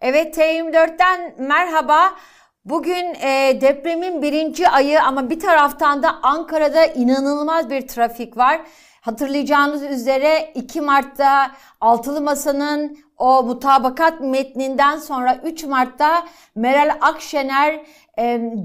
Evet T24'ten merhaba. Bugün e, depremin birinci ayı ama bir taraftan da Ankara'da inanılmaz bir trafik var. Hatırlayacağınız üzere 2 Mart'ta Altılı Masa'nın o mutabakat metninden sonra 3 Mart'ta Meral Akşener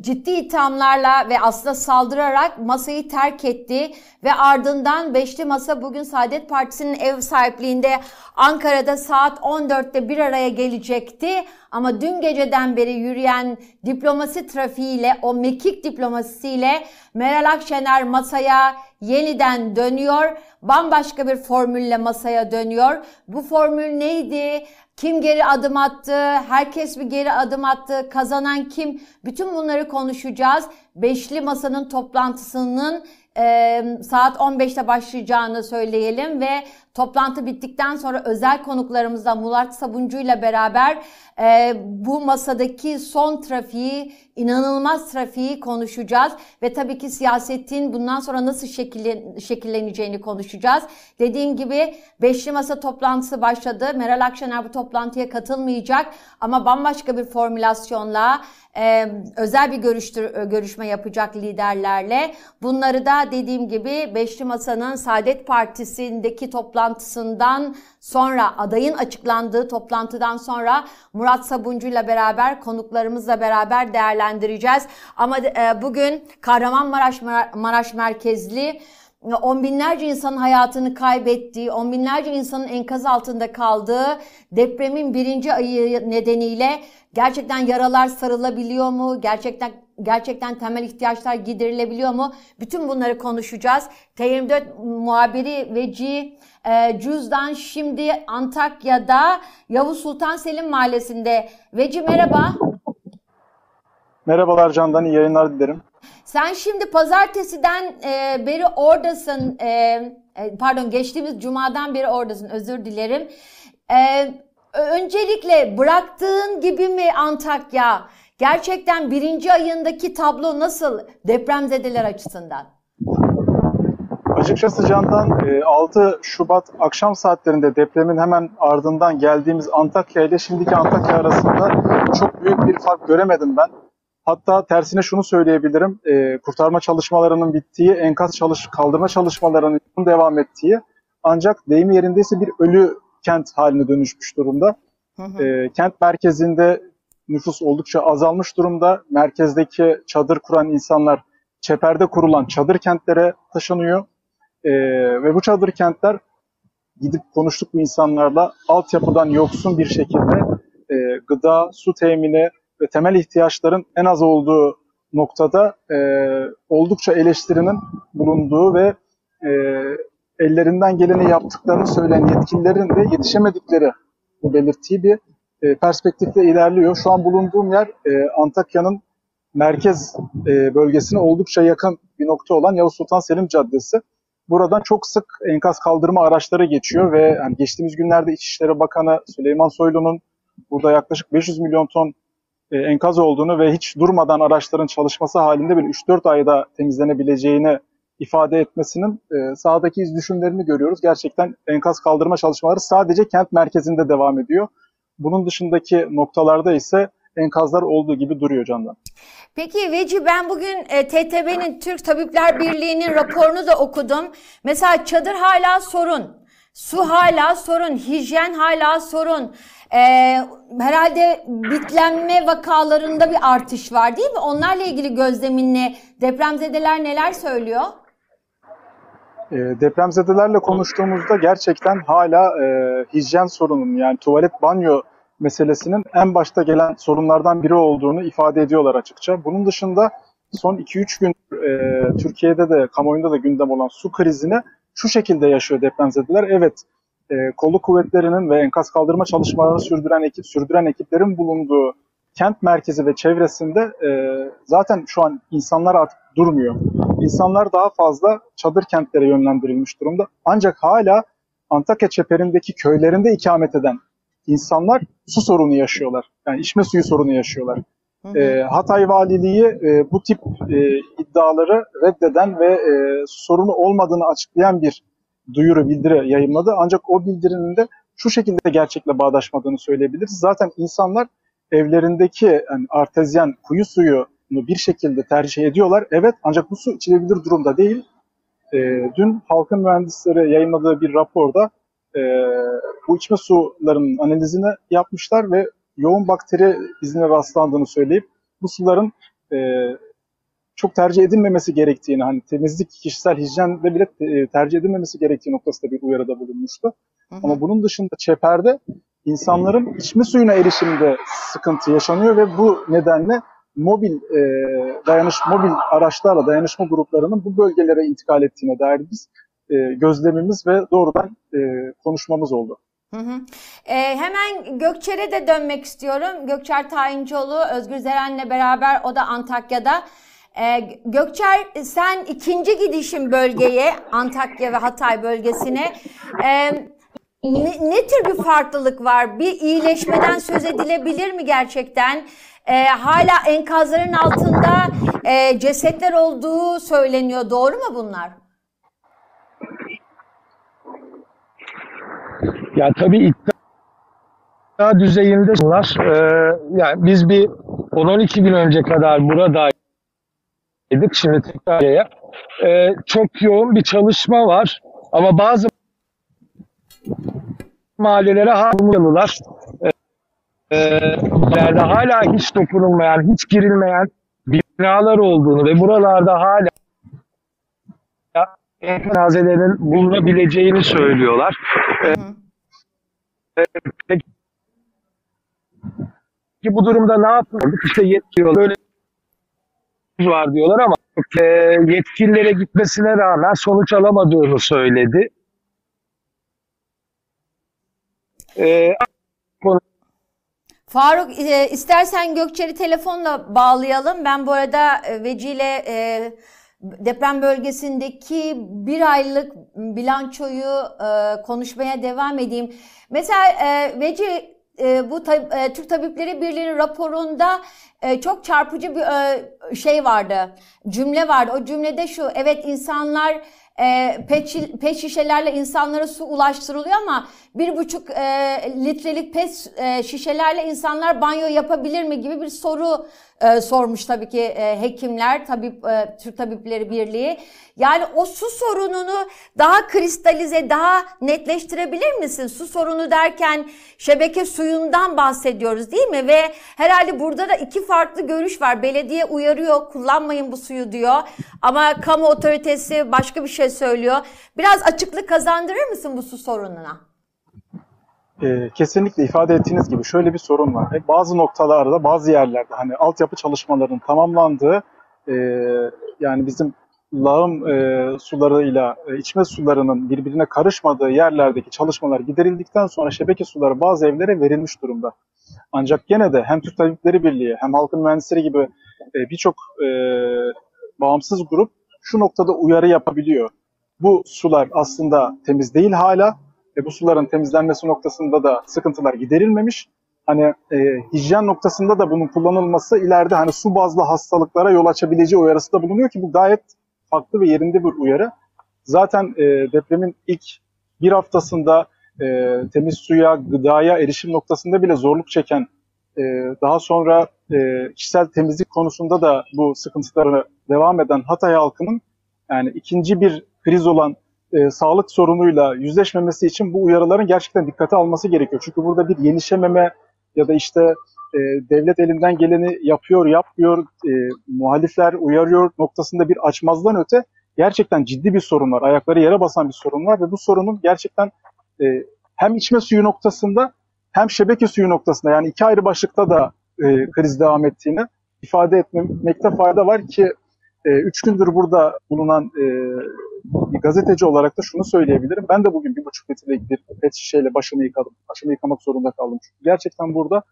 ciddi ithamlarla ve aslında saldırarak masayı terk etti ve ardından Beşli Masa bugün Saadet Partisi'nin ev sahipliğinde Ankara'da saat 14'te bir araya gelecekti. Ama dün geceden beri yürüyen diplomasi trafiğiyle, o mekik diplomasisiyle Meral Akşener masaya yeniden dönüyor. Bambaşka bir formülle masaya dönüyor. Bu formül neydi? Kim geri adım attı? Herkes mi geri adım attı? Kazanan kim? Bütün bunları konuşacağız. Beşli Masa'nın toplantısının e, saat 15'te başlayacağını söyleyelim ve toplantı bittikten sonra özel konuklarımızla Murat Sabuncu ile beraber e, bu masadaki son trafiği, inanılmaz trafiği konuşacağız ve tabii ki siyasetin bundan sonra nasıl şekillen, şekilleneceğini konuşacağız. Dediğim gibi Beşli Masa toplantısı başladı. Meral Akşener bu toplantıya katılmayacak ama bambaşka bir formülasyonla e, özel bir görüştür, görüşme yapacak liderlerle. Bunları da dediğim gibi Beşli Masa'nın Saadet Partisi'ndeki toplantısından sonra adayın açıklandığı toplantıdan sonra Murat Sabuncu ile beraber konuklarımızla beraber değerlendireceğiz. Ama e, bugün Kahramanmaraş Maraş merkezli on binlerce insanın hayatını kaybettiği, on binlerce insanın enkaz altında kaldığı depremin birinci ayı nedeniyle gerçekten yaralar sarılabiliyor mu? Gerçekten gerçekten temel ihtiyaçlar giderilebiliyor mu? Bütün bunları konuşacağız. T24 muhabiri Veci e, Cüzdan şimdi Antakya'da Yavuz Sultan Selim Mahallesi'nde. Veci merhaba. Merhabalar Candan, iyi yayınlar dilerim. Sen şimdi pazartesiden e, beri oradasın. E, e, pardon geçtiğimiz cumadan beri oradasın özür dilerim. E, öncelikle bıraktığın gibi mi Antakya? Gerçekten birinci ayındaki tablo nasıl depremzedeler açısından? Açıkçası Candan 6 e, Şubat akşam saatlerinde depremin hemen ardından geldiğimiz Antakya ile şimdiki Antakya arasında çok büyük bir fark göremedim ben. Hatta tersine şunu söyleyebilirim. E, kurtarma çalışmalarının bittiği, enkaz çalış kaldırma çalışmalarının devam ettiği ancak deyim yerindeyse bir ölü kent haline dönüşmüş durumda. Hı hı. E, kent merkezinde nüfus oldukça azalmış durumda. Merkezdeki çadır kuran insanlar çeperde kurulan çadır kentlere taşınıyor. E, ve bu çadır kentler gidip konuştuk bu insanlarla altyapıdan yoksun bir şekilde e, gıda, su temini, ve temel ihtiyaçların en az olduğu noktada e, oldukça eleştirinin bulunduğu ve e, ellerinden geleni yaptıklarını söyleyen yetkililerin de yetişemedikleri bu belirttiği bir e, perspektifte ilerliyor. Şu an bulunduğum yer e, Antakya'nın merkez e, bölgesine oldukça yakın bir nokta olan Yavuz Sultan Selim Caddesi. Buradan çok sık enkaz kaldırma araçları geçiyor ve yani geçtiğimiz günlerde İçişleri Bakanı Süleyman Soylu'nun burada yaklaşık 500 milyon ton e, enkaz olduğunu ve hiç durmadan araçların çalışması halinde bir 3-4 ayda temizlenebileceğini ifade etmesinin e, sahadaki iz düşümlerini görüyoruz. Gerçekten enkaz kaldırma çalışmaları sadece kent merkezinde devam ediyor. Bunun dışındaki noktalarda ise enkazlar olduğu gibi duruyor Candan. Peki Veci ben bugün e, TTB'nin Türk Tabipler Birliği'nin raporunu da okudum. Mesela çadır hala sorun. Su hala sorun, hijyen hala sorun. Ee, herhalde bitlenme vakalarında bir artış var değil mi? Onlarla ilgili gözleminle depremzedeler neler söylüyor? E, depremzedelerle konuştuğumuzda gerçekten hala e, hijyen sorunun yani tuvalet banyo meselesinin en başta gelen sorunlardan biri olduğunu ifade ediyorlar açıkça. Bunun dışında son 2-3 gün e, Türkiye'de de kamuoyunda da gündem olan su krizini şu şekilde yaşıyor depremzedeler. Evet, e, kolluk kuvvetlerinin ve enkaz kaldırma çalışmalarını sürdüren ekip sürdüren ekiplerin bulunduğu kent merkezi ve çevresinde e, zaten şu an insanlar artık durmuyor. İnsanlar daha fazla çadır kentlere yönlendirilmiş durumda. Ancak hala Antakya çeperindeki köylerinde ikamet eden insanlar su sorunu yaşıyorlar. Yani içme suyu sorunu yaşıyorlar. E, Hatay Valiliği e, bu tip e, iddiaları reddeden ve e, sorunu olmadığını açıklayan bir duyuru, bildiri yayınladı. Ancak o bildirinin de şu şekilde gerçekle bağdaşmadığını söyleyebiliriz. Zaten insanlar evlerindeki yani artezyen kuyu suyunu bir şekilde tercih ediyorlar. Evet ancak bu su içilebilir durumda değil. E, dün halkın mühendisleri yayınladığı bir raporda e, bu içme sularının analizini yapmışlar ve yoğun bakteri izine rastlandığını söyleyip bu suların e, çok tercih edilmemesi gerektiğini, hani temizlik, kişisel hijyende bile e, tercih edilmemesi gerektiği noktasında bir uyarıda bulunmuştu. Hı hı. Ama bunun dışında çeperde insanların içme suyuna erişimde sıkıntı yaşanıyor ve bu nedenle mobil e, dayanış mobil araçlarla dayanışma gruplarının bu bölgelere intikal ettiğine dair biz e, gözlemimiz ve doğrudan e, konuşmamız oldu. Hı hı. Ee, hemen Gökçer'e de dönmek istiyorum. Gökçer Tayincioğlu, Özgür Zeren'le beraber o da Antakya'da. Ee, Gökçer sen ikinci gidişin bölgeye, Antakya ve Hatay bölgesine. Ee, ne, ne tür bir farklılık var? Bir iyileşmeden söz edilebilir mi gerçekten? Ee, hala enkazların altında e, cesetler olduğu söyleniyor. Doğru mu bunlar? Ya tabii iddia düzeyinde bunlar. Ee, yani biz bir 10-12 gün önce kadar buradaydık. Şimdi tekrar. Ee, çok yoğun bir çalışma var. Ama bazı mahallelere hala ee, hala hiç dokunulmayan, hiç girilmeyen binalar olduğunu ve buralarda hala cenazelerin bulunabileceğini söylüyorlar. Hı hı. Peki bu durumda ne yapılır? İşte yetkililer böyle var diyorlar ama e, yetkililere gitmesine rağmen sonuç alamadığını söyledi. E, Faruk e, istersen Gökçer'i telefonla bağlayalım. Ben bu arada e, Veci ile e, deprem bölgesindeki bir aylık bilançoyu e, konuşmaya devam edeyim. Mesela e, Veci e, bu tab- e, Türk Tabipleri Birliği'nin raporunda e, çok çarpıcı bir e, şey vardı, cümle vardı. O cümlede şu, evet insanlar e, pet, pet şişelerle insanlara su ulaştırılıyor ama bir buçuk e, litrelik pet e, şişelerle insanlar banyo yapabilir mi gibi bir soru e, sormuş tabii ki e, hekimler, tabip e, Türk Tabipleri Birliği. Yani o su sorununu daha kristalize, daha netleştirebilir misin? Su sorunu derken şebeke suyundan bahsediyoruz değil mi? Ve herhalde burada da iki farklı görüş var. Belediye uyarıyor, kullanmayın bu suyu diyor. Ama kamu otoritesi başka bir şey söylüyor. Biraz açıklık kazandırır mısın bu su sorununa? E, kesinlikle ifade ettiğiniz gibi şöyle bir sorun var. E, bazı noktalarda, bazı yerlerde hani altyapı çalışmalarının tamamlandığı e, yani bizim lağım e, sularıyla e, içme sularının birbirine karışmadığı yerlerdeki çalışmalar giderildikten sonra şebeke suları bazı evlere verilmiş durumda. Ancak gene de hem Türk Tabipleri Birliği hem Halkın Mühendisleri gibi e, birçok e, bağımsız grup şu noktada uyarı yapabiliyor. Bu sular aslında temiz değil hala ve bu suların temizlenmesi noktasında da sıkıntılar giderilmemiş. Hani e, hijyen noktasında da bunun kullanılması ileride hani su bazlı hastalıklara yol açabileceği uyarısı da bulunuyor ki bu gayet farklı ve yerinde bir uyarı. Zaten e, depremin ilk bir haftasında e, temiz suya, gıdaya erişim noktasında bile zorluk çeken, e, daha sonra e, kişisel temizlik konusunda da bu sıkıntıları devam eden Hatay halkının yani ikinci bir kriz olan e, sağlık sorunuyla yüzleşmemesi için bu uyarıların gerçekten dikkate alması gerekiyor. Çünkü burada bir yenişememe ya da işte e, devlet elinden geleni yapıyor, yapmıyor, e, muhalifler uyarıyor noktasında bir açmazdan öte gerçekten ciddi bir sorun var. Ayakları yere basan bir sorun var ve bu sorunun gerçekten e, hem içme suyu noktasında hem şebeke suyu noktasında yani iki ayrı başlıkta da e, kriz devam ettiğini ifade etmekte fayda var ki e, üç gündür burada bulunan e, bir gazeteci olarak da şunu söyleyebilirim. Ben de bugün bir buçuk litrelik bir pet şişeyle başımı yıkadım. Başımı yıkamak zorunda kaldım. Çünkü gerçekten burada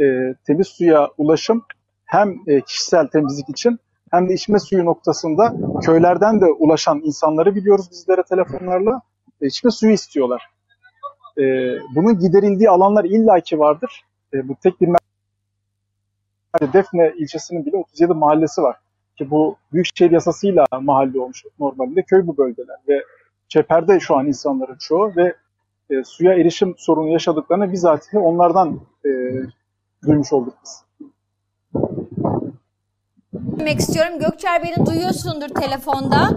e, temiz suya ulaşım hem e, kişisel temizlik için hem de içme suyu noktasında köylerden de ulaşan insanları biliyoruz bizlere telefonlarla. E, içme suyu istiyorlar. E, bunun giderildiği alanlar illaki vardır. E, bu tek bir. Defne ilçesinin bile 37 mahallesi var. Ki bu Büyükşehir yasasıyla mahalle olmuş normalde köy bu bölgeler ve çeperde şu an insanların çoğu ve e, suya erişim sorunu yaşadıklarını bizatihi onlardan e, duymuş olduk biz. demek istiyorum. Gökçer beni duyuyorsundur telefonda.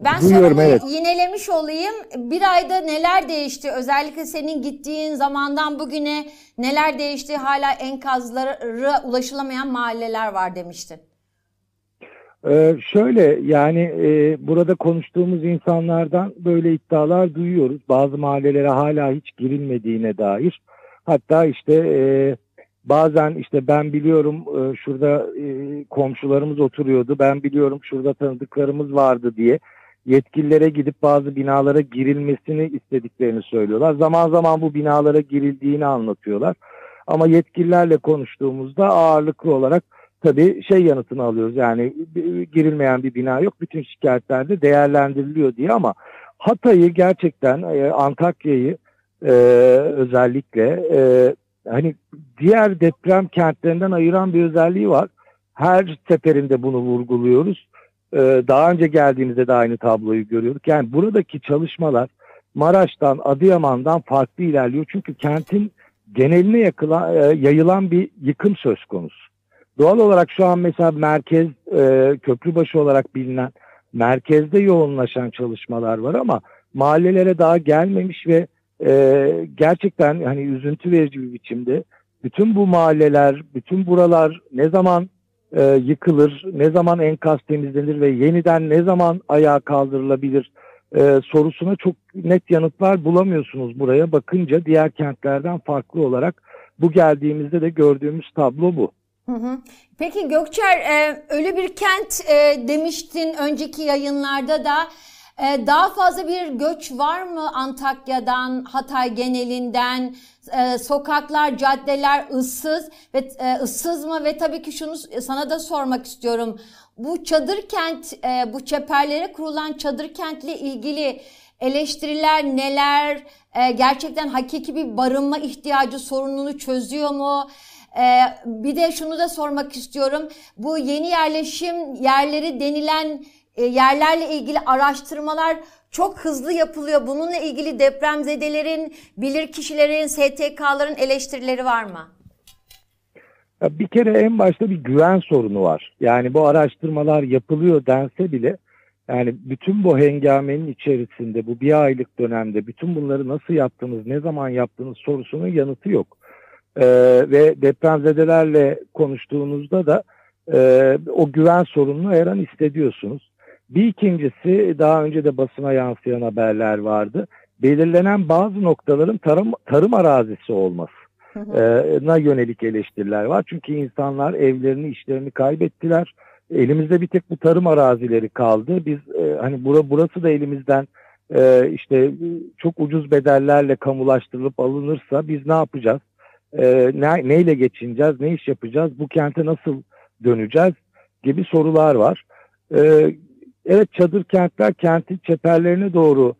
Ben Duyuyorum, sorumu evet. yinelemiş olayım. Bir ayda neler değişti? Özellikle senin gittiğin zamandan bugüne neler değişti? Hala enkazlara ulaşılamayan mahalleler var demiştin. Ee, şöyle yani e, burada konuştuğumuz insanlardan böyle iddialar duyuyoruz. Bazı mahallelere hala hiç girilmediğine dair. Hatta işte e, bazen işte ben biliyorum e, şurada e, komşularımız oturuyordu. Ben biliyorum şurada tanıdıklarımız vardı diye yetkililere gidip bazı binalara girilmesini istediklerini söylüyorlar. Zaman zaman bu binalara girildiğini anlatıyorlar. Ama yetkililerle konuştuğumuzda ağırlıklı olarak tabii şey yanıtını alıyoruz. Yani girilmeyen bir bina yok. Bütün şikayetlerde değerlendiriliyor diye ama Hatay'ı gerçekten e, Antakya'yı e, özellikle e, hani diğer deprem kentlerinden ayıran bir özelliği var. Her seferinde bunu vurguluyoruz. E, daha önce geldiğimizde de aynı tabloyu görüyorduk. Yani buradaki çalışmalar Maraş'tan, Adıyaman'dan farklı ilerliyor. Çünkü kentin geneline yakılan, e, yayılan bir yıkım söz konusu. Doğal olarak şu an mesela merkez e, köprübaşı olarak bilinen merkezde yoğunlaşan çalışmalar var ama mahallelere daha gelmemiş ve e, gerçekten hani üzüntü verici bir biçimde bütün bu mahalleler, bütün buralar ne zaman e, yıkılır, ne zaman enkaz temizlenir ve yeniden ne zaman ayağa kaldırılabilir e, sorusuna çok net yanıtlar bulamıyorsunuz buraya bakınca diğer kentlerden farklı olarak bu geldiğimizde de gördüğümüz tablo bu. Peki Gökçer, e, ölü bir kent e, demiştin önceki yayınlarda da. E, daha fazla bir göç var mı Antakya'dan, Hatay genelinden? Sokaklar, caddeler ıssız ve ıssız mı? Ve tabii ki şunu sana da sormak istiyorum. Bu çadır kent, bu çeperlere kurulan çadır kentle ilgili eleştiriler neler? Gerçekten hakiki bir barınma ihtiyacı sorununu çözüyor mu? Ee, bir de şunu da sormak istiyorum. Bu yeni yerleşim yerleri denilen e, yerlerle ilgili araştırmalar çok hızlı yapılıyor. Bununla ilgili depremzedelerin, bilirkişilerin, STK'ların eleştirileri var mı? Ya bir kere en başta bir güven sorunu var. Yani bu araştırmalar yapılıyor dense bile yani bütün bu hengamenin içerisinde bu bir aylık dönemde bütün bunları nasıl yaptınız, ne zaman yaptınız sorusunun yanıtı yok. Ee, ve depremzedelerle konuştuğunuzda da e, o güven sorununu her an hissediyorsunuz. Bir ikincisi daha önce de basına yansıyan haberler vardı. Belirlenen bazı noktaların tarım, tarım arazisi olması e, na yönelik eleştiriler var. Çünkü insanlar evlerini, işlerini kaybettiler. Elimizde bir tek bu tarım arazileri kaldı. Biz e, hani bura, burası da elimizden e, işte e, çok ucuz bedellerle kamulaştırılıp alınırsa biz ne yapacağız? E, ne, neyle geçineceğiz? Ne iş yapacağız? Bu kente nasıl döneceğiz? Gibi sorular var. E, evet çadır kentler kentin çeperlerine doğru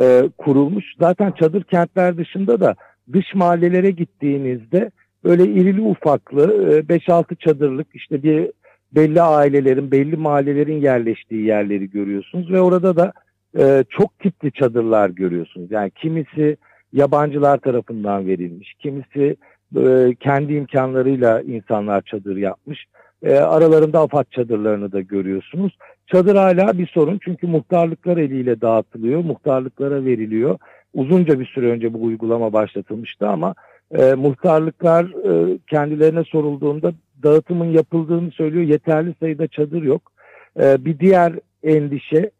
e, kurulmuş. Zaten çadır kentler dışında da dış mahallelere gittiğinizde böyle irili ufaklı e, 5-6 çadırlık işte bir belli ailelerin, belli mahallelerin yerleştiği yerleri görüyorsunuz ve orada da e, çok tipli çadırlar görüyorsunuz. Yani kimisi yabancılar tarafından verilmiş, kimisi e, kendi imkanlarıyla insanlar çadır yapmış. E, aralarında afat çadırlarını da görüyorsunuz. Çadır hala bir sorun çünkü muhtarlıklar eliyle dağıtılıyor, muhtarlıklara veriliyor uzunca bir süre önce bu uygulama başlatılmıştı ama e, muhtarlıklar kendilerine sorulduğunda dağıtımın yapıldığını söylüyor. Yeterli sayıda çadır yok. Bir diğer endişe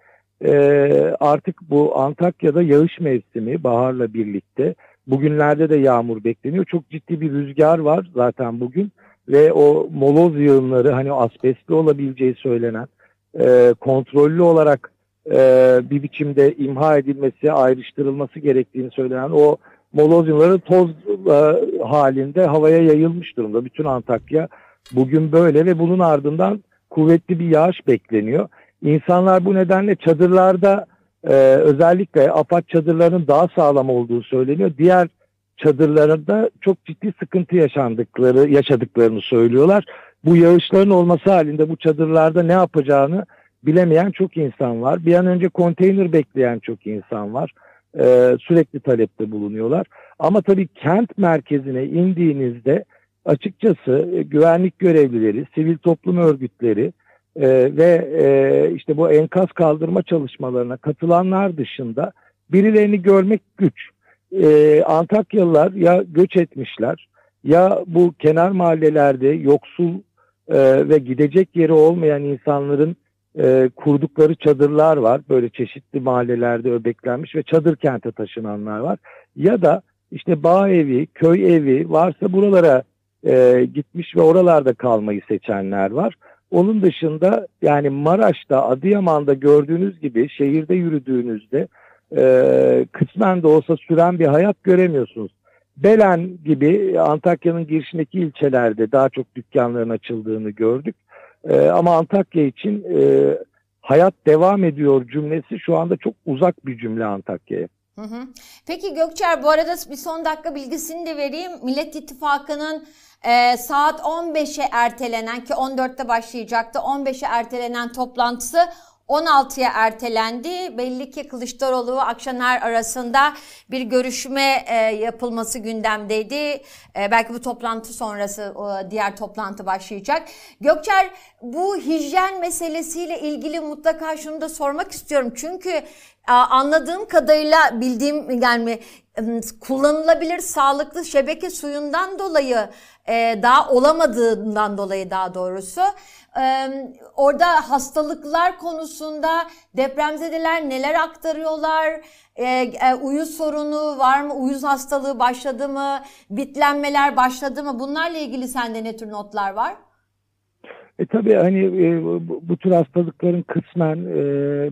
artık bu Antakya'da yağış mevsimi baharla birlikte. Bugünlerde de yağmur bekleniyor. Çok ciddi bir rüzgar var zaten bugün ve o moloz yığınları hani asbestli olabileceği söylenen e, kontrollü olarak e, bir biçimde imha edilmesi, ayrıştırılması gerektiğini söylenen o molozyumları toz e, halinde havaya yayılmış durumda. Bütün Antakya bugün böyle ve bunun ardından kuvvetli bir yağış bekleniyor. İnsanlar bu nedenle çadırlarda e, özellikle AFAD çadırlarının daha sağlam olduğu söyleniyor. Diğer çadırlarında çok ciddi sıkıntı yaşandıkları, yaşadıklarını söylüyorlar. Bu yağışların olması halinde bu çadırlarda ne yapacağını bilemeyen çok insan var. Bir an önce konteyner bekleyen çok insan var. e, sürekli talepte bulunuyorlar. Ama tabii kent merkezine indiğinizde açıkçası e, güvenlik görevlileri, sivil toplum örgütleri e, ve e, işte bu enkaz kaldırma çalışmalarına katılanlar dışında birilerini görmek güç. E, Antakyalılar ya göç etmişler ya bu kenar mahallelerde yoksul e, ve gidecek yeri olmayan insanların e, kurdukları çadırlar var. Böyle çeşitli mahallelerde öbeklenmiş ve çadır kente taşınanlar var. Ya da işte bağ evi, köy evi varsa buralara e, gitmiş ve oralarda kalmayı seçenler var. Onun dışında yani Maraş'ta, Adıyaman'da gördüğünüz gibi şehirde yürüdüğünüzde e, kısmen de olsa süren bir hayat göremiyorsunuz. Belen gibi Antakya'nın girişindeki ilçelerde daha çok dükkanların açıldığını gördük. E, ama Antakya için e, hayat devam ediyor cümlesi şu anda çok uzak bir cümle Antakya'ya. Hı hı. Peki Gökçer bu arada bir son dakika bilgisini de vereyim. Millet İttifakı'nın e, saat 15'e ertelenen ki 14'te başlayacaktı 15'e ertelenen toplantısı 16'ya ertelendi. Belli ki Kılıçdaroğlu ve Akşener arasında bir görüşme e, yapılması gündemdeydi. E, belki bu toplantı sonrası o, diğer toplantı başlayacak. Gökçer bu hijyen meselesiyle ilgili mutlaka şunu da sormak istiyorum. Çünkü e, anladığım kadarıyla bildiğim yani kullanılabilir sağlıklı şebeke suyundan dolayı e, daha olamadığından dolayı daha doğrusu orada hastalıklar konusunda depremzedeler neler aktarıyorlar? E, e, uyuz sorunu var mı? Uyuz hastalığı başladı mı? Bitlenmeler başladı mı? Bunlarla ilgili sende ne tür notlar var? E tabii hani e, bu, bu tür hastalıkların kısmen e,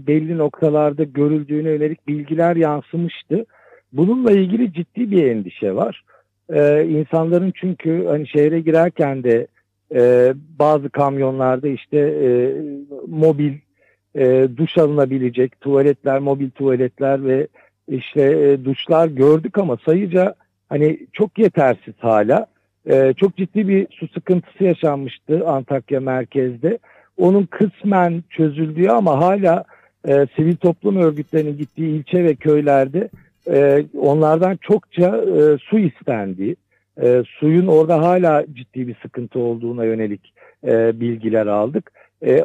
belli noktalarda görüldüğüne yönelik bilgiler yansımıştı. Bununla ilgili ciddi bir endişe var. E, insanların çünkü hani şehre girerken de e, bazı kamyonlarda işte e, mobil e, duş alınabilecek tuvaletler, mobil tuvaletler ve işte e, duşlar gördük ama sayıca hani çok yetersiz hala. E, çok ciddi bir su sıkıntısı yaşanmıştı Antakya merkezde. Onun kısmen çözüldüğü ama hala e, sivil toplum örgütlerinin gittiği ilçe ve köylerde e, onlardan çokça e, su istendiği, e, suyun orada hala ciddi bir sıkıntı olduğuna yönelik e, bilgiler aldık. E,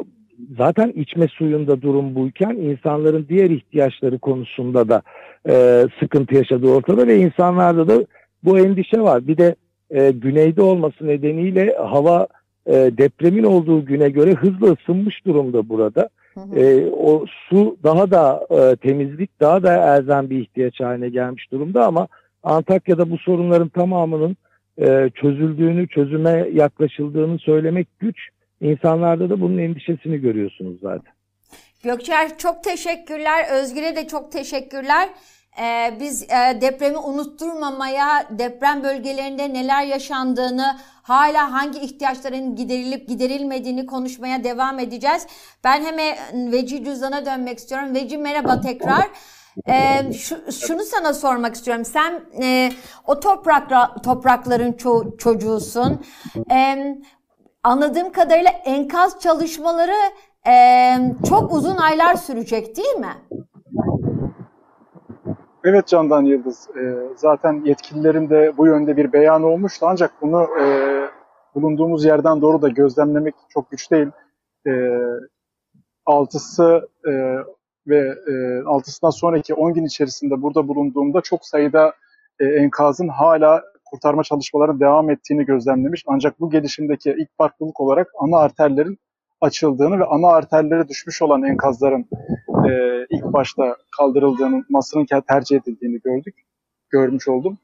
zaten içme suyunda durum buyken insanların diğer ihtiyaçları konusunda da e, sıkıntı yaşadığı ortada ve insanlarda da bu endişe var. Bir de e, güneyde olması nedeniyle hava e, depremin olduğu güne göre hızlı ısınmış durumda burada. E, o su daha da e, temizlik daha da elzem bir ihtiyaç haline gelmiş durumda ama Antakya'da bu sorunların tamamının e, çözüldüğünü, çözüme yaklaşıldığını söylemek güç. İnsanlarda da bunun endişesini görüyorsunuz zaten. Gökçer çok teşekkürler. Özgür'e de çok teşekkürler. Ee, biz e, depremi unutturmamaya, deprem bölgelerinde neler yaşandığını, hala hangi ihtiyaçların giderilip giderilmediğini konuşmaya devam edeceğiz. Ben hemen Veci Cüzdan'a dönmek istiyorum. Veci merhaba tekrar. Ee, şu, şunu sana sormak istiyorum. Sen e, o toprakla, toprakların ço- çocuğusun. Ee, anladığım kadarıyla enkaz çalışmaları e, çok uzun aylar sürecek değil mi? Evet Candan Yıldız. E, zaten yetkililerin de bu yönde bir beyanı olmuştu. Ancak bunu e, bulunduğumuz yerden doğru da gözlemlemek çok güç değil. E, altısı e, ve e, altısından sonraki 10 gün içerisinde burada bulunduğumda çok sayıda e, enkazın hala kurtarma çalışmalarının devam ettiğini gözlemlemiş. Ancak bu gelişimdeki ilk farklılık olarak ana arterlerin açıldığını ve ana arterlere düşmüş olan enkazların e, ilk başta kaldırıldığını, masının tercih edildiğini gördük, görmüş oldum.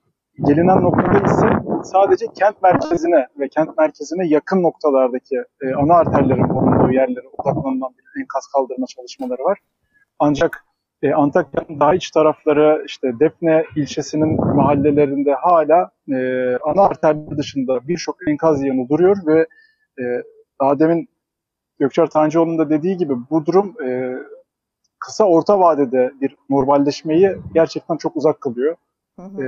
Gelinen noktada ise sadece kent merkezine ve kent merkezine yakın noktalardaki e, ana arterlerin bulunduğu yerlere odaklanılan bir enkaz kaldırma çalışmaları var. Ancak e, Antakya'nın daha iç tarafları işte Defne ilçesinin mahallelerinde hala e, ana arterler dışında birçok enkaz yanı duruyor ve e, daha demin Gökçer Tancıoğlu'nun da dediği gibi bu durum e, kısa orta vadede bir normalleşmeyi gerçekten çok uzak kılıyor. Hı hı. E,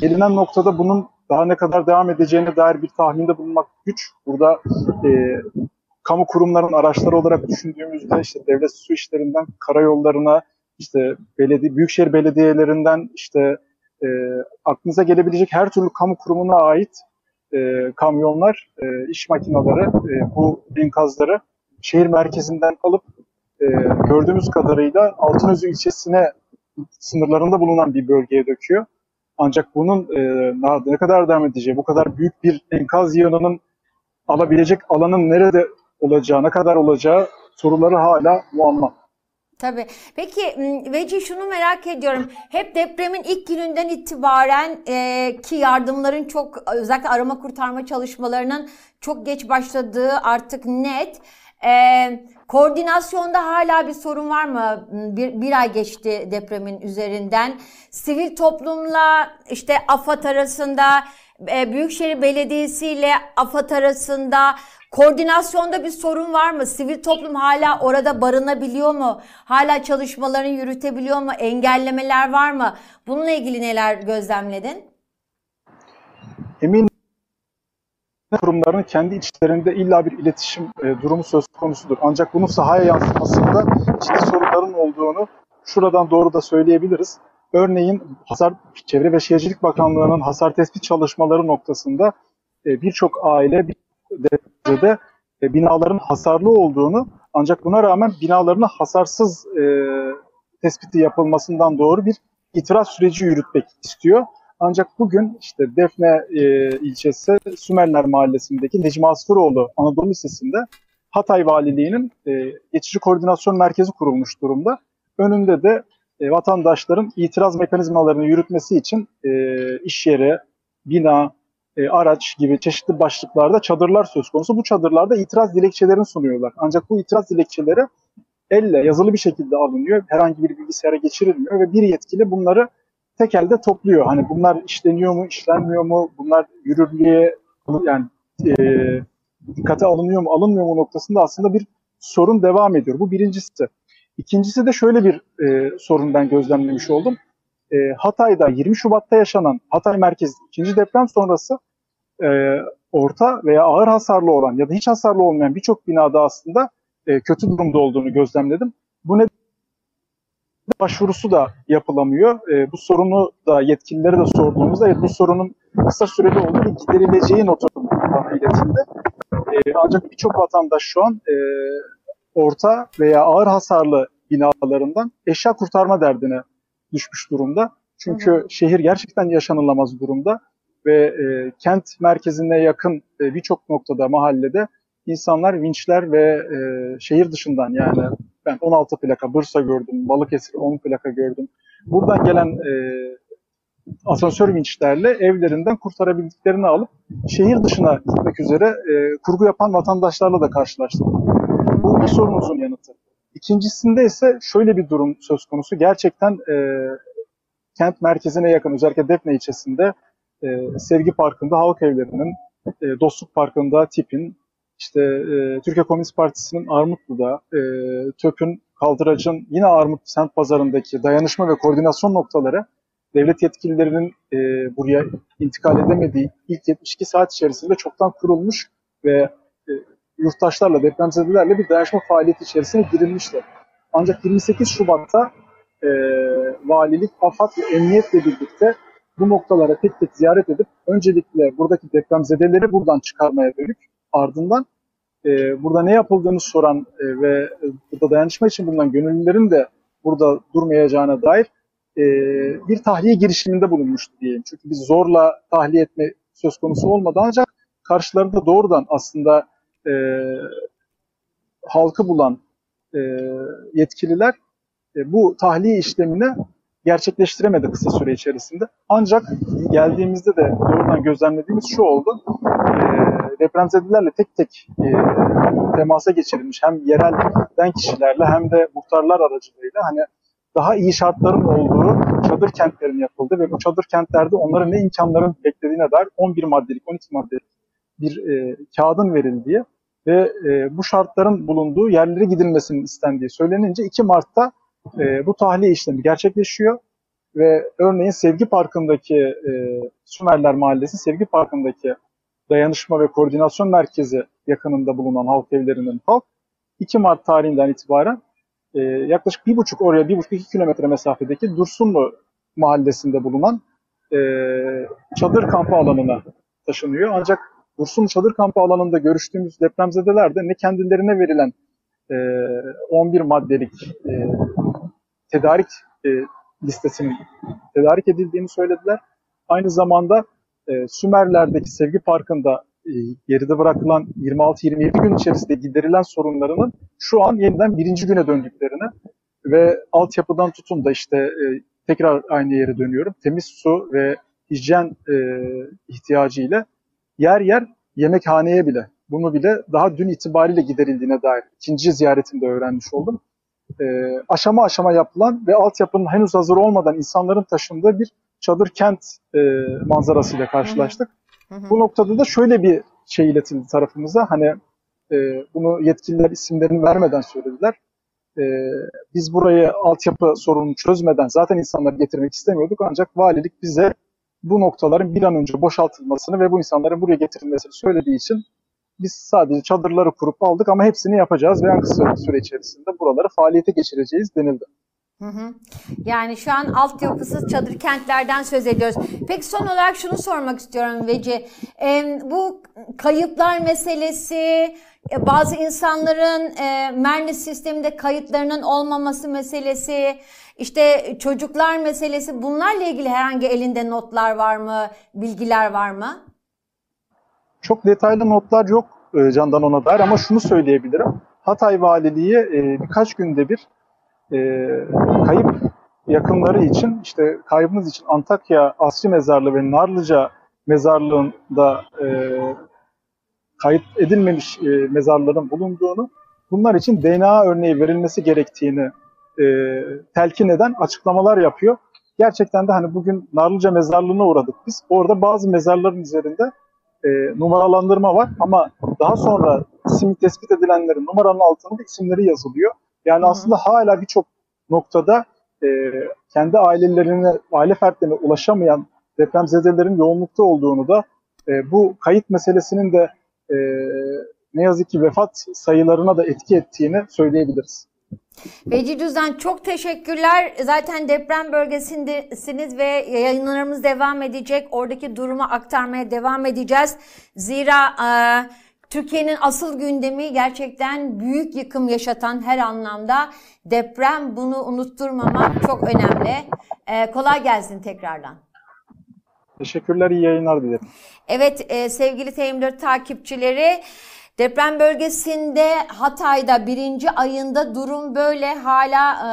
gelinen noktada bunun daha ne kadar devam edeceğine dair bir tahminde bulunmak güç. Burada e, kamu kurumlarının araçları olarak düşündüğümüzde işte devlet su işlerinden karayollarına, işte belediye, büyükşehir belediyelerinden işte e, aklınıza gelebilecek her türlü kamu kurumuna ait e, kamyonlar, e, iş makineleri e, bu enkazları şehir merkezinden alıp e, gördüğümüz kadarıyla Altınözü ilçesine sınırlarında bulunan bir bölgeye döküyor. Ancak bunun e, ne kadar devam edeceği, bu kadar büyük bir enkaz yığınının alabilecek alanın nerede olacağı, ne kadar olacağı soruları hala muamma. Tabii. Peki Veci şunu merak ediyorum. Hep depremin ilk gününden itibaren e, ki yardımların çok özellikle arama kurtarma çalışmalarının çok geç başladığı artık net. E, koordinasyonda hala bir sorun var mı? Bir, bir ay geçti depremin üzerinden. Sivil toplumla işte AFAD arasında, e, Büyükşehir Belediyesi ile AFAD arasında Koordinasyonda bir sorun var mı? Sivil toplum hala orada barınabiliyor mu? Hala çalışmalarını yürütebiliyor mu? Engellemeler var mı? Bununla ilgili neler gözlemledin? Emin kurumların kendi içlerinde illa bir iletişim e, durumu söz konusudur. Ancak bunun sahaya yansımasında ciddi sorunların olduğunu şuradan doğru da söyleyebiliriz. Örneğin Hasar Çevre ve Şehircilik Bakanlığı'nın hasar tespit çalışmaları noktasında e, birçok aile bir derecede e, binaların hasarlı olduğunu ancak buna rağmen binalarının hasarsız e, tespiti yapılmasından doğru bir itiraz süreci yürütmek istiyor. Ancak bugün işte Defne e, ilçesi Sümerler Mahallesi'ndeki Necmi Asfıroğlu Anadolu Lisesi'nde Hatay Valiliği'nin e, geçici koordinasyon merkezi kurulmuş durumda. Önünde de e, vatandaşların itiraz mekanizmalarını yürütmesi için e, iş yeri, bina, e, araç gibi çeşitli başlıklarda çadırlar söz konusu. Bu çadırlarda itiraz dilekçelerini sunuyorlar. Ancak bu itiraz dilekçeleri elle yazılı bir şekilde alınıyor. Herhangi bir bilgisayara geçirilmiyor ve bir yetkili bunları tek elde topluyor. Hani bunlar işleniyor mu, işlenmiyor mu, bunlar yürürlüğe yani e, dikkate alınıyor mu, alınmıyor mu noktasında aslında bir sorun devam ediyor. Bu birincisi. İkincisi de şöyle bir e, sorun ben gözlemlemiş oldum e, Hatay'da 20 Şubat'ta yaşanan Hatay merkezi ikinci deprem sonrası e, orta veya ağır hasarlı olan ya da hiç hasarlı olmayan birçok binada aslında e, kötü durumda olduğunu gözlemledim. Bu ne başvurusu da yapılamıyor. E, bu sorunu da yetkililere de sorduğumuzda evet, bu sorunun kısa süreli olduğu giderileceği notu bana iletildi. E, ancak birçok vatandaş şu an e, orta veya ağır hasarlı binalarından eşya kurtarma derdine düşmüş durumda. Çünkü hı hı. şehir gerçekten yaşanılamaz durumda ve e, kent merkezine yakın e, birçok noktada, mahallede insanlar vinçler ve e, şehir dışından yani ben 16 plaka Bursa gördüm, Balıkesir 10 plaka gördüm. Buradan gelen e, asansör vinçlerle evlerinden kurtarabildiklerini alıp şehir dışına gitmek üzere e, kurgu yapan vatandaşlarla da karşılaştık. Bu bir sorunuzun yanıtı. İkincisinde ise şöyle bir durum söz konusu. Gerçekten e, kent merkezine yakın özellikle Defne ilçesinde e, Sevgi Parkı'nda halk evlerinin, e, Dostluk Parkı'nda TİP'in, işte e, Türkiye Komünist Partisi'nin Armutlu'da, e, TÖP'ün, Kaldırac'ın yine Armut semt pazarındaki dayanışma ve koordinasyon noktaları devlet yetkililerinin e, buraya intikal edemediği ilk 72 saat içerisinde çoktan kurulmuş ve yurttaşlarla, depremzedelerle bir dayanışma faaliyeti içerisine girilmişti. Ancak 28 Şubat'ta e, valilik, AFAD ve emniyetle birlikte bu noktalara tek tek ziyaret edip öncelikle buradaki depremzedeleri buradan çıkarmaya dönük ardından e, burada ne yapıldığını soran e, ve burada dayanışma için bulunan gönüllülerin de burada durmayacağına dair e, bir tahliye girişiminde bulunmuştu diyeyim. Çünkü biz zorla tahliye etme söz konusu olmadı ancak karşılarında doğrudan aslında e, halkı bulan e, yetkililer e, bu tahliye işlemini gerçekleştiremedi kısa süre içerisinde. Ancak geldiğimizde de doğrudan gözlemlediğimiz şu oldu. E, depremzedelerle tek tek e, temasa geçirilmiş hem yerelden kişilerle hem de muhtarlar aracılığıyla hani daha iyi şartların olduğu çadır kentlerin yapıldı ve bu çadır kentlerde onların ne imkanların beklediğine dair 11 maddelik, 12 maddelik bir e, kağıdın verildiği ve e, bu şartların bulunduğu yerlere gidilmesinin istendiği söylenince 2 Mart'ta e, bu tahliye işlemi gerçekleşiyor ve örneğin Sevgi Parkı'ndaki e, Sümerler Mahallesi Sevgi Parkı'ndaki dayanışma ve koordinasyon merkezi yakınında bulunan halk evlerinin halk 2 Mart tarihinden itibaren e, yaklaşık bir buçuk oraya bir buçuk iki kilometre mesafedeki Dursunlu mahallesinde bulunan e, çadır kampı alanına taşınıyor. Ancak Dursun çadır kampı alanında görüştüğümüz depremzedeler de ne kendilerine verilen e, 11 maddelik e, tedarik e, listesinin tedarik edildiğini söylediler. Aynı zamanda e, Sümerler'deki Sevgi Parkı'nda e, geride bırakılan 26-27 gün içerisinde giderilen sorunlarının şu an yeniden birinci güne döndüklerini ve altyapıdan tutun da işte e, tekrar aynı yere dönüyorum. Temiz su ve hijyen e, ihtiyacı ile yer yer yemekhaneye bile bunu bile daha dün itibariyle giderildiğine dair ikinci ziyaretimde öğrenmiş oldum. E, aşama aşama yapılan ve altyapının henüz hazır olmadan insanların taşındığı bir çadır kent e, manzarasıyla karşılaştık. Hı hı. Bu noktada da şöyle bir şey iletildi tarafımıza. Hani e, bunu yetkililer isimlerini vermeden söylediler. E, biz burayı altyapı sorununu çözmeden zaten insanları getirmek istemiyorduk. Ancak valilik bize bu noktaların bir an önce boşaltılmasını ve bu insanların buraya getirilmesini söylediği için biz sadece çadırları kurup aldık ama hepsini yapacağız ve en kısa süre içerisinde buraları faaliyete geçireceğiz denildi. Hı hı. Yani şu an altyapısız çadır kentlerden söz ediyoruz. Peki son olarak şunu sormak istiyorum Veci. Ee, bu kayıplar meselesi, e, bazı insanların e, Merni sisteminde kayıtlarının olmaması meselesi, işte çocuklar meselesi bunlarla ilgili herhangi elinde notlar var mı, bilgiler var mı? Çok detaylı notlar yok e, Candan ona dair ama şunu söyleyebilirim. Hatay Valiliği e, birkaç günde bir e, kayıp yakınları için işte kaybımız için Antakya Asri Mezarlığı ve Narlıca Mezarlığı'nda kayıt edilmemiş mezarların bulunduğunu, bunlar için DNA örneği verilmesi gerektiğini e, telkin eden açıklamalar yapıyor. Gerçekten de hani bugün Narlıca Mezarlığı'na uğradık biz. Orada bazı mezarların üzerinde e, numaralandırma var ama daha sonra isim tespit edilenlerin numaranın altında isimleri yazılıyor. Yani Hı aslında hala birçok noktada e, kendi ailelerine, aile fertlerine ulaşamayan depremzedelerin yoğunlukta olduğunu da e, bu kayıt meselesinin de e, ne yazık ki vefat sayılarına da etki ettiğini söyleyebiliriz. Veci Düzden çok teşekkürler. Zaten deprem bölgesindesiniz ve yayınlarımız devam edecek. Oradaki durumu aktarmaya devam edeceğiz. Zira e, Türkiye'nin asıl gündemi gerçekten büyük yıkım yaşatan her anlamda deprem. Bunu unutturmamak çok önemli. E, kolay gelsin tekrardan. Teşekkürler, iyi yayınlar dilerim. Evet e, sevgili T24 takipçileri deprem bölgesinde Hatay'da birinci ayında durum böyle hala e,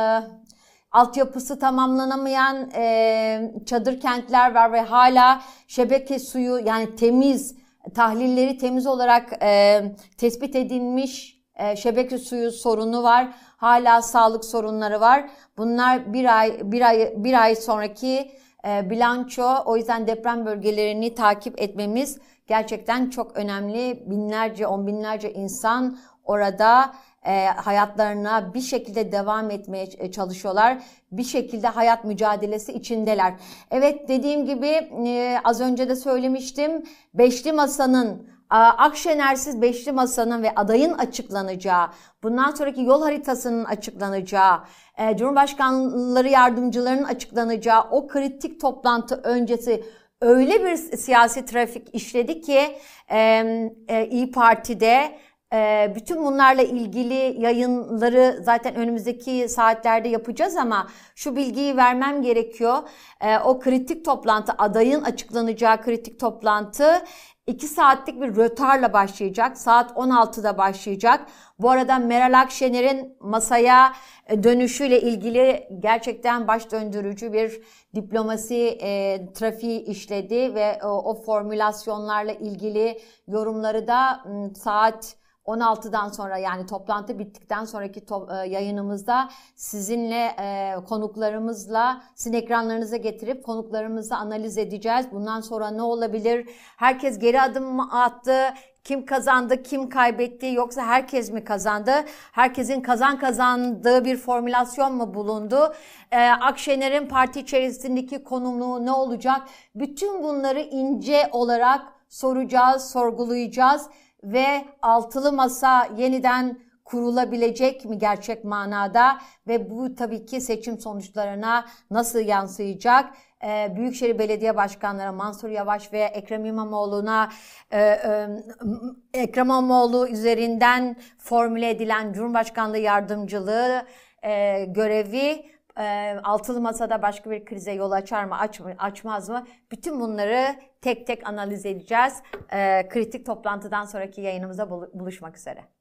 altyapısı tamamlanamayan e, çadır kentler var ve hala şebeke suyu yani temiz tahlilleri temiz olarak e, tespit edilmiş e, şebeke suyu sorunu var. Hala sağlık sorunları var. Bunlar bir ay bir ay bir ay sonraki e, bilanço. O yüzden deprem bölgelerini takip etmemiz gerçekten çok önemli. Binlerce, on binlerce insan orada e, hayatlarına bir şekilde devam etmeye ç- çalışıyorlar. Bir şekilde hayat mücadelesi içindeler. Evet dediğim gibi e, az önce de söylemiştim. Beşli Masa'nın Akşener'siz Beşli Masa'nın ve adayın açıklanacağı, bundan sonraki yol haritasının açıklanacağı, e, Cumhurbaşkanları yardımcılarının açıklanacağı o kritik toplantı öncesi öyle bir siyasi trafik işledi ki e, e, İyi Parti'de e, bütün bunlarla ilgili yayınları zaten önümüzdeki saatlerde yapacağız ama şu bilgiyi vermem gerekiyor. E, o kritik toplantı, adayın açıklanacağı kritik toplantı 2 saatlik bir rötarla başlayacak. Saat 16'da başlayacak. Bu arada Meral Akşener'in masaya e, dönüşüyle ilgili gerçekten baş döndürücü bir diplomasi e, trafiği işledi ve o, o formülasyonlarla ilgili yorumları da saat 16'dan sonra yani toplantı bittikten sonraki to- e, yayınımızda sizinle e, konuklarımızla sizin ekranlarınıza getirip konuklarımızla analiz edeceğiz. Bundan sonra ne olabilir? Herkes geri adım mı attı? Kim kazandı, kim kaybetti yoksa herkes mi kazandı? Herkesin kazan kazandığı bir formülasyon mu bulundu? Ee, Akşener'in parti içerisindeki konumluğu ne olacak? Bütün bunları ince olarak soracağız, sorgulayacağız ve altılı masa yeniden kurulabilecek mi gerçek manada ve bu tabii ki seçim sonuçlarına nasıl yansıyacak? Ee, Büyükşehir Belediye Başkanları Mansur Yavaş ve Ekrem İmamoğlu'na e, e, Ekrem İmamoğlu üzerinden formüle edilen Cumhurbaşkanlığı yardımcılığı e, görevi e, altılı masada başka bir krize yol açar mı, aç mı, açmaz mı? Bütün bunları tek tek analiz edeceğiz. E, kritik toplantıdan sonraki yayınımıza bulu- buluşmak üzere.